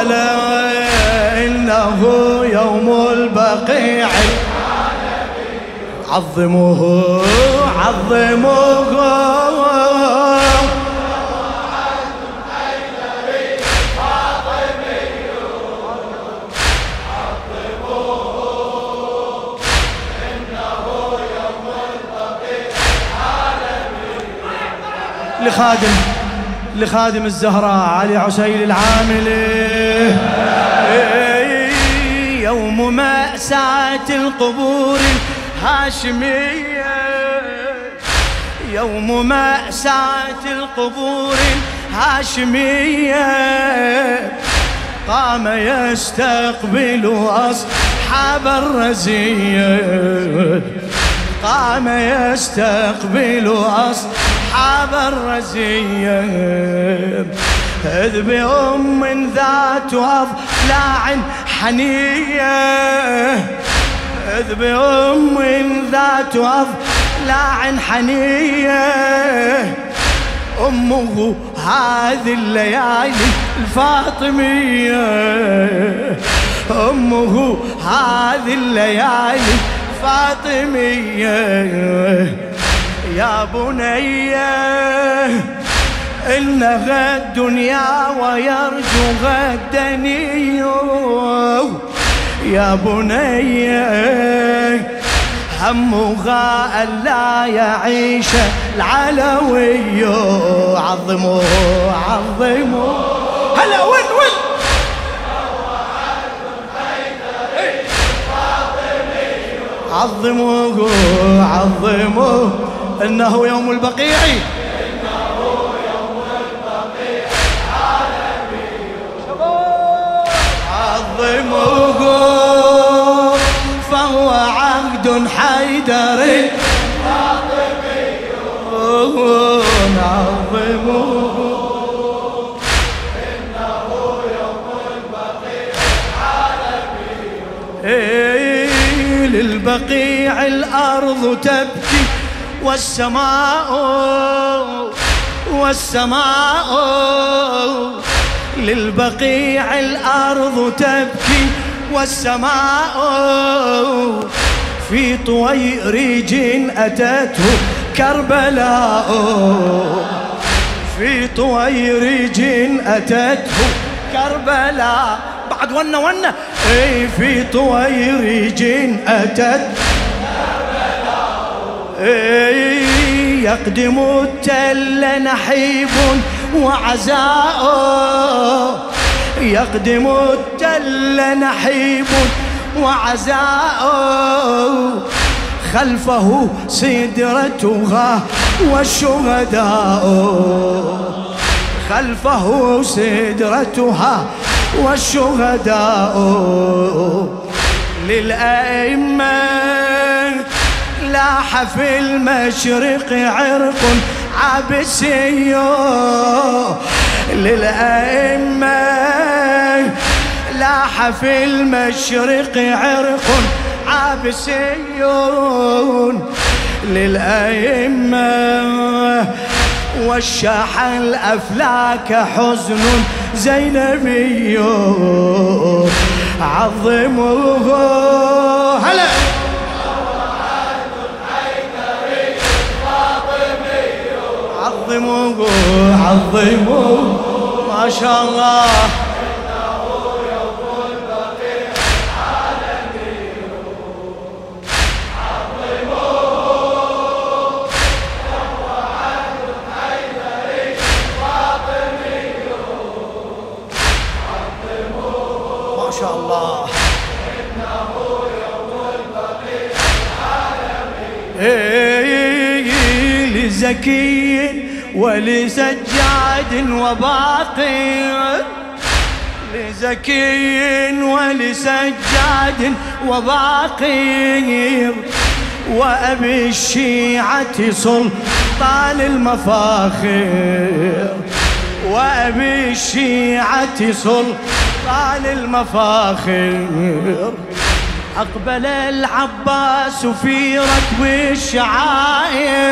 هلا إنه يوم البقيع. عظموه عظموه لخادم. لخادم الزهراء علي عسيل العامل. يوم مأساة القبور الهاشمية. يوم مأساة القبور الهاشمية. قام يستقبل أصحاب الرزية. قام يستقبل أصحاب الرزية. إذ بأم ذات أضلاع حنية. إذ بأم ذات أضلاع حنية. أمه هذه الليالي الفاطمية. أمه هذه الليالي الفاطمية. يا بني إن غد دنيا ويرجو غدني يا بني همها ألا يعيش العلوي. عظموا عظموا هلا وين وين؟ عظموه عظموه إنه يوم البقيع. انه يوم البقيع عظموه فهو عهد حيدر. عظموه للبقيع الأرض تبكي. والسماء والسماء للبقيع الأرض تبكي والسماء في طويرج أتته كربلاء. في طويرج أتته كربلاء. بعد ونه ونه اي في طويرج أتت اي يقدم التل نحيب وعزاء. يقدم التل نحيب وعزاء. خلفه سدرتها والشهداء. خلفه سدرتها والشهداء. للأئمة لاح في المشرق عرق عبسي للأئمة لاح في المشرق عرق عبسي للأئمة. وشاح الأفلاك حزن زينبي عظموه. هلا! عظموه عظموه. ما شاء الله. ما ولسجاد وباقي لزكي ولسجاد وباقي وأبي الشيعة سلطان المفاخر وأبي الشيعة سلطان المفاخر. أقبل العباس في ركب الشعائر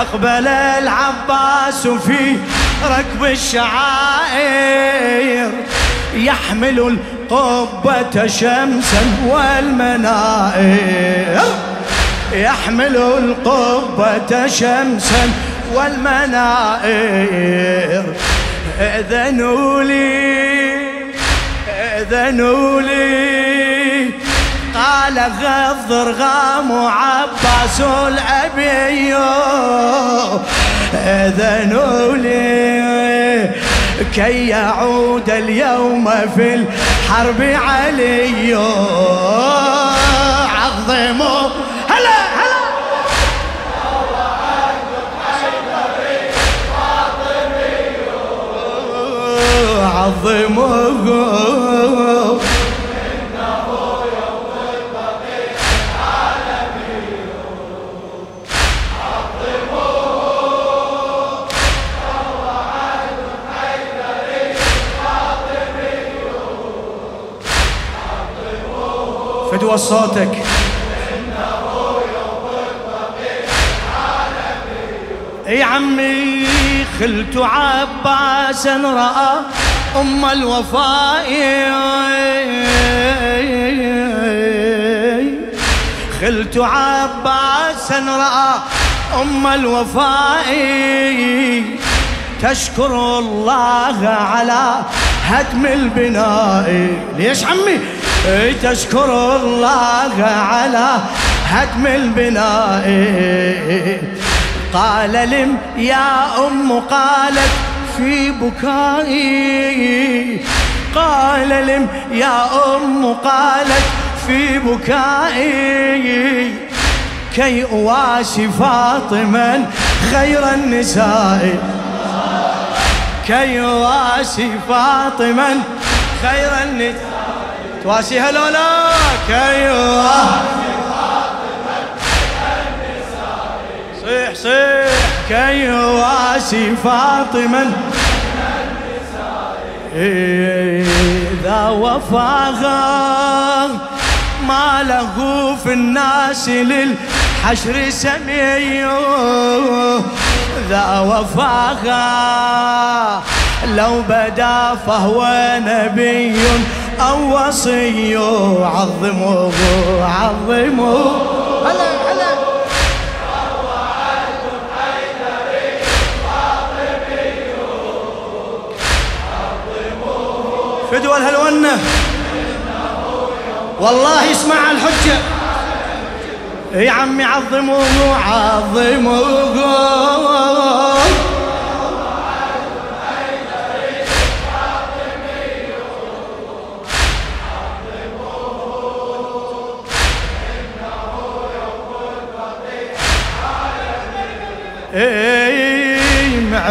أقبل العباس في ركب الشعائر يحمل القبة شمسا والمنائر. يحمل القبة شمسا والمنائر. اذنوا لي اذنوا لي. قال غضر غام عباس الأبي اذنوا لي كي يعود اليوم في الحرب علي عظموا هلا هلا. عظموا فدوى صوتك. إي عمي خلت عباسا رأى أم الوفاء. خلت عباسا رأى أم الوفاء. تشكر الله على هدم البناء. ليش عمي؟ تشكر الله على هدم البناء. قال لم يا أم قالت في بكائي. قال لم يا أم قالت في بكائي. كي أواسي فاطما خير النساء. كي أواسي فاطما خير النساء. تواسيها لولا كيوه صيح صيح كيواسي فاطمة إذا وفاها ما له في الناس للحشر سمي ذا وفاها لو بدا فهو نبي. أو وصي عظموه عظموه هلا هلا. فدوى الهلونة. والله اسمع الحجة. يا عمي عظموه عظموه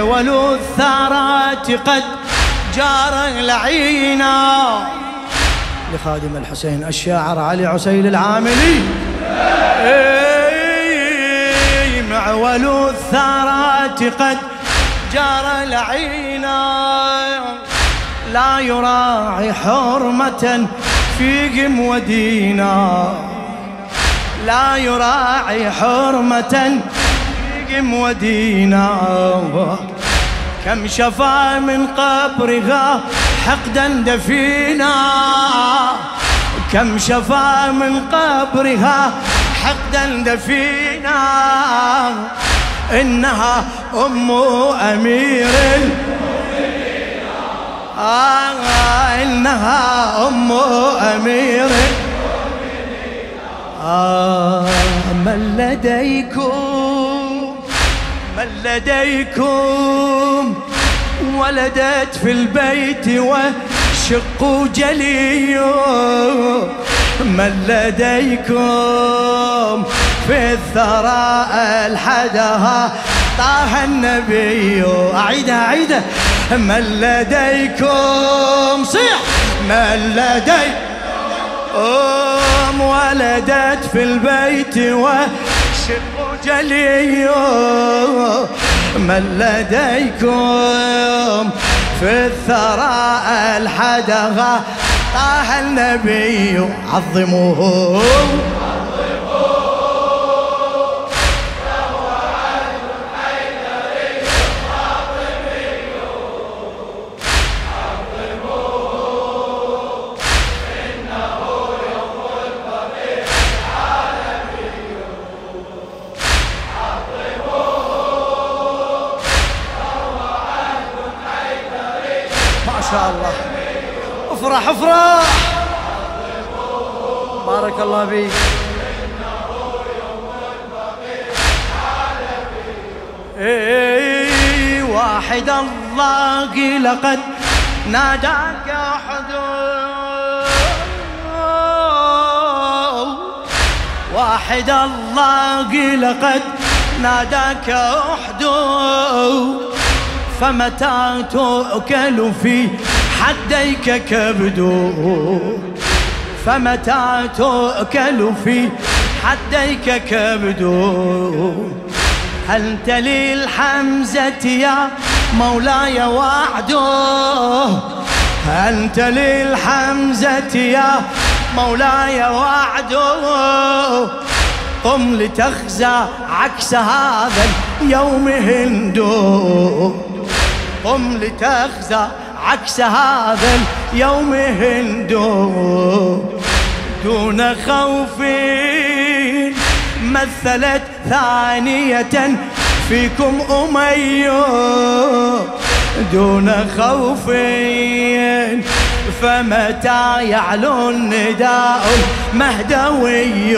معول الثارات قد جار العينا. لخادم الحسين الشاعر علي عسيل العاملي. معول الثارات قد جار العينا. لا يراعي حرمة فيهم ودينا. لا يراعي حرمة فيهم ودينا. كم شفى من قبرها حقدا دفينا كم شفى من قبرها حقدا دفينا إنها أم أمير آه إنها أم أمير آه من لديكم من لديكم ولدت في البيت وشق جلي من لديكم في الثراء الحدها طه النبي. أعيدها أعيدها من لديكم صيح. من لديكم ولدت في البيت وشق جلي من لديكم في الثراء الحدغة طه النبي عظموه بارك الله فيك. إيه واحد الله لقد ناداك حدود واحد الله لقد ناداك أحدود فمتى تؤكل في حديك كبدو فمتى تؤكل في حديك كبدو هل تلي الحمزة يا مولاي وعده هل تلي الحمزة يا مولاي وعده قم لتخزى عكس هذا اليوم هندو قم لتخزى عكس هذا اليوم هندو دون خوف. مثلت ثانية فيكم أمي دون خوف. فمتى يعلو النداء المهدوي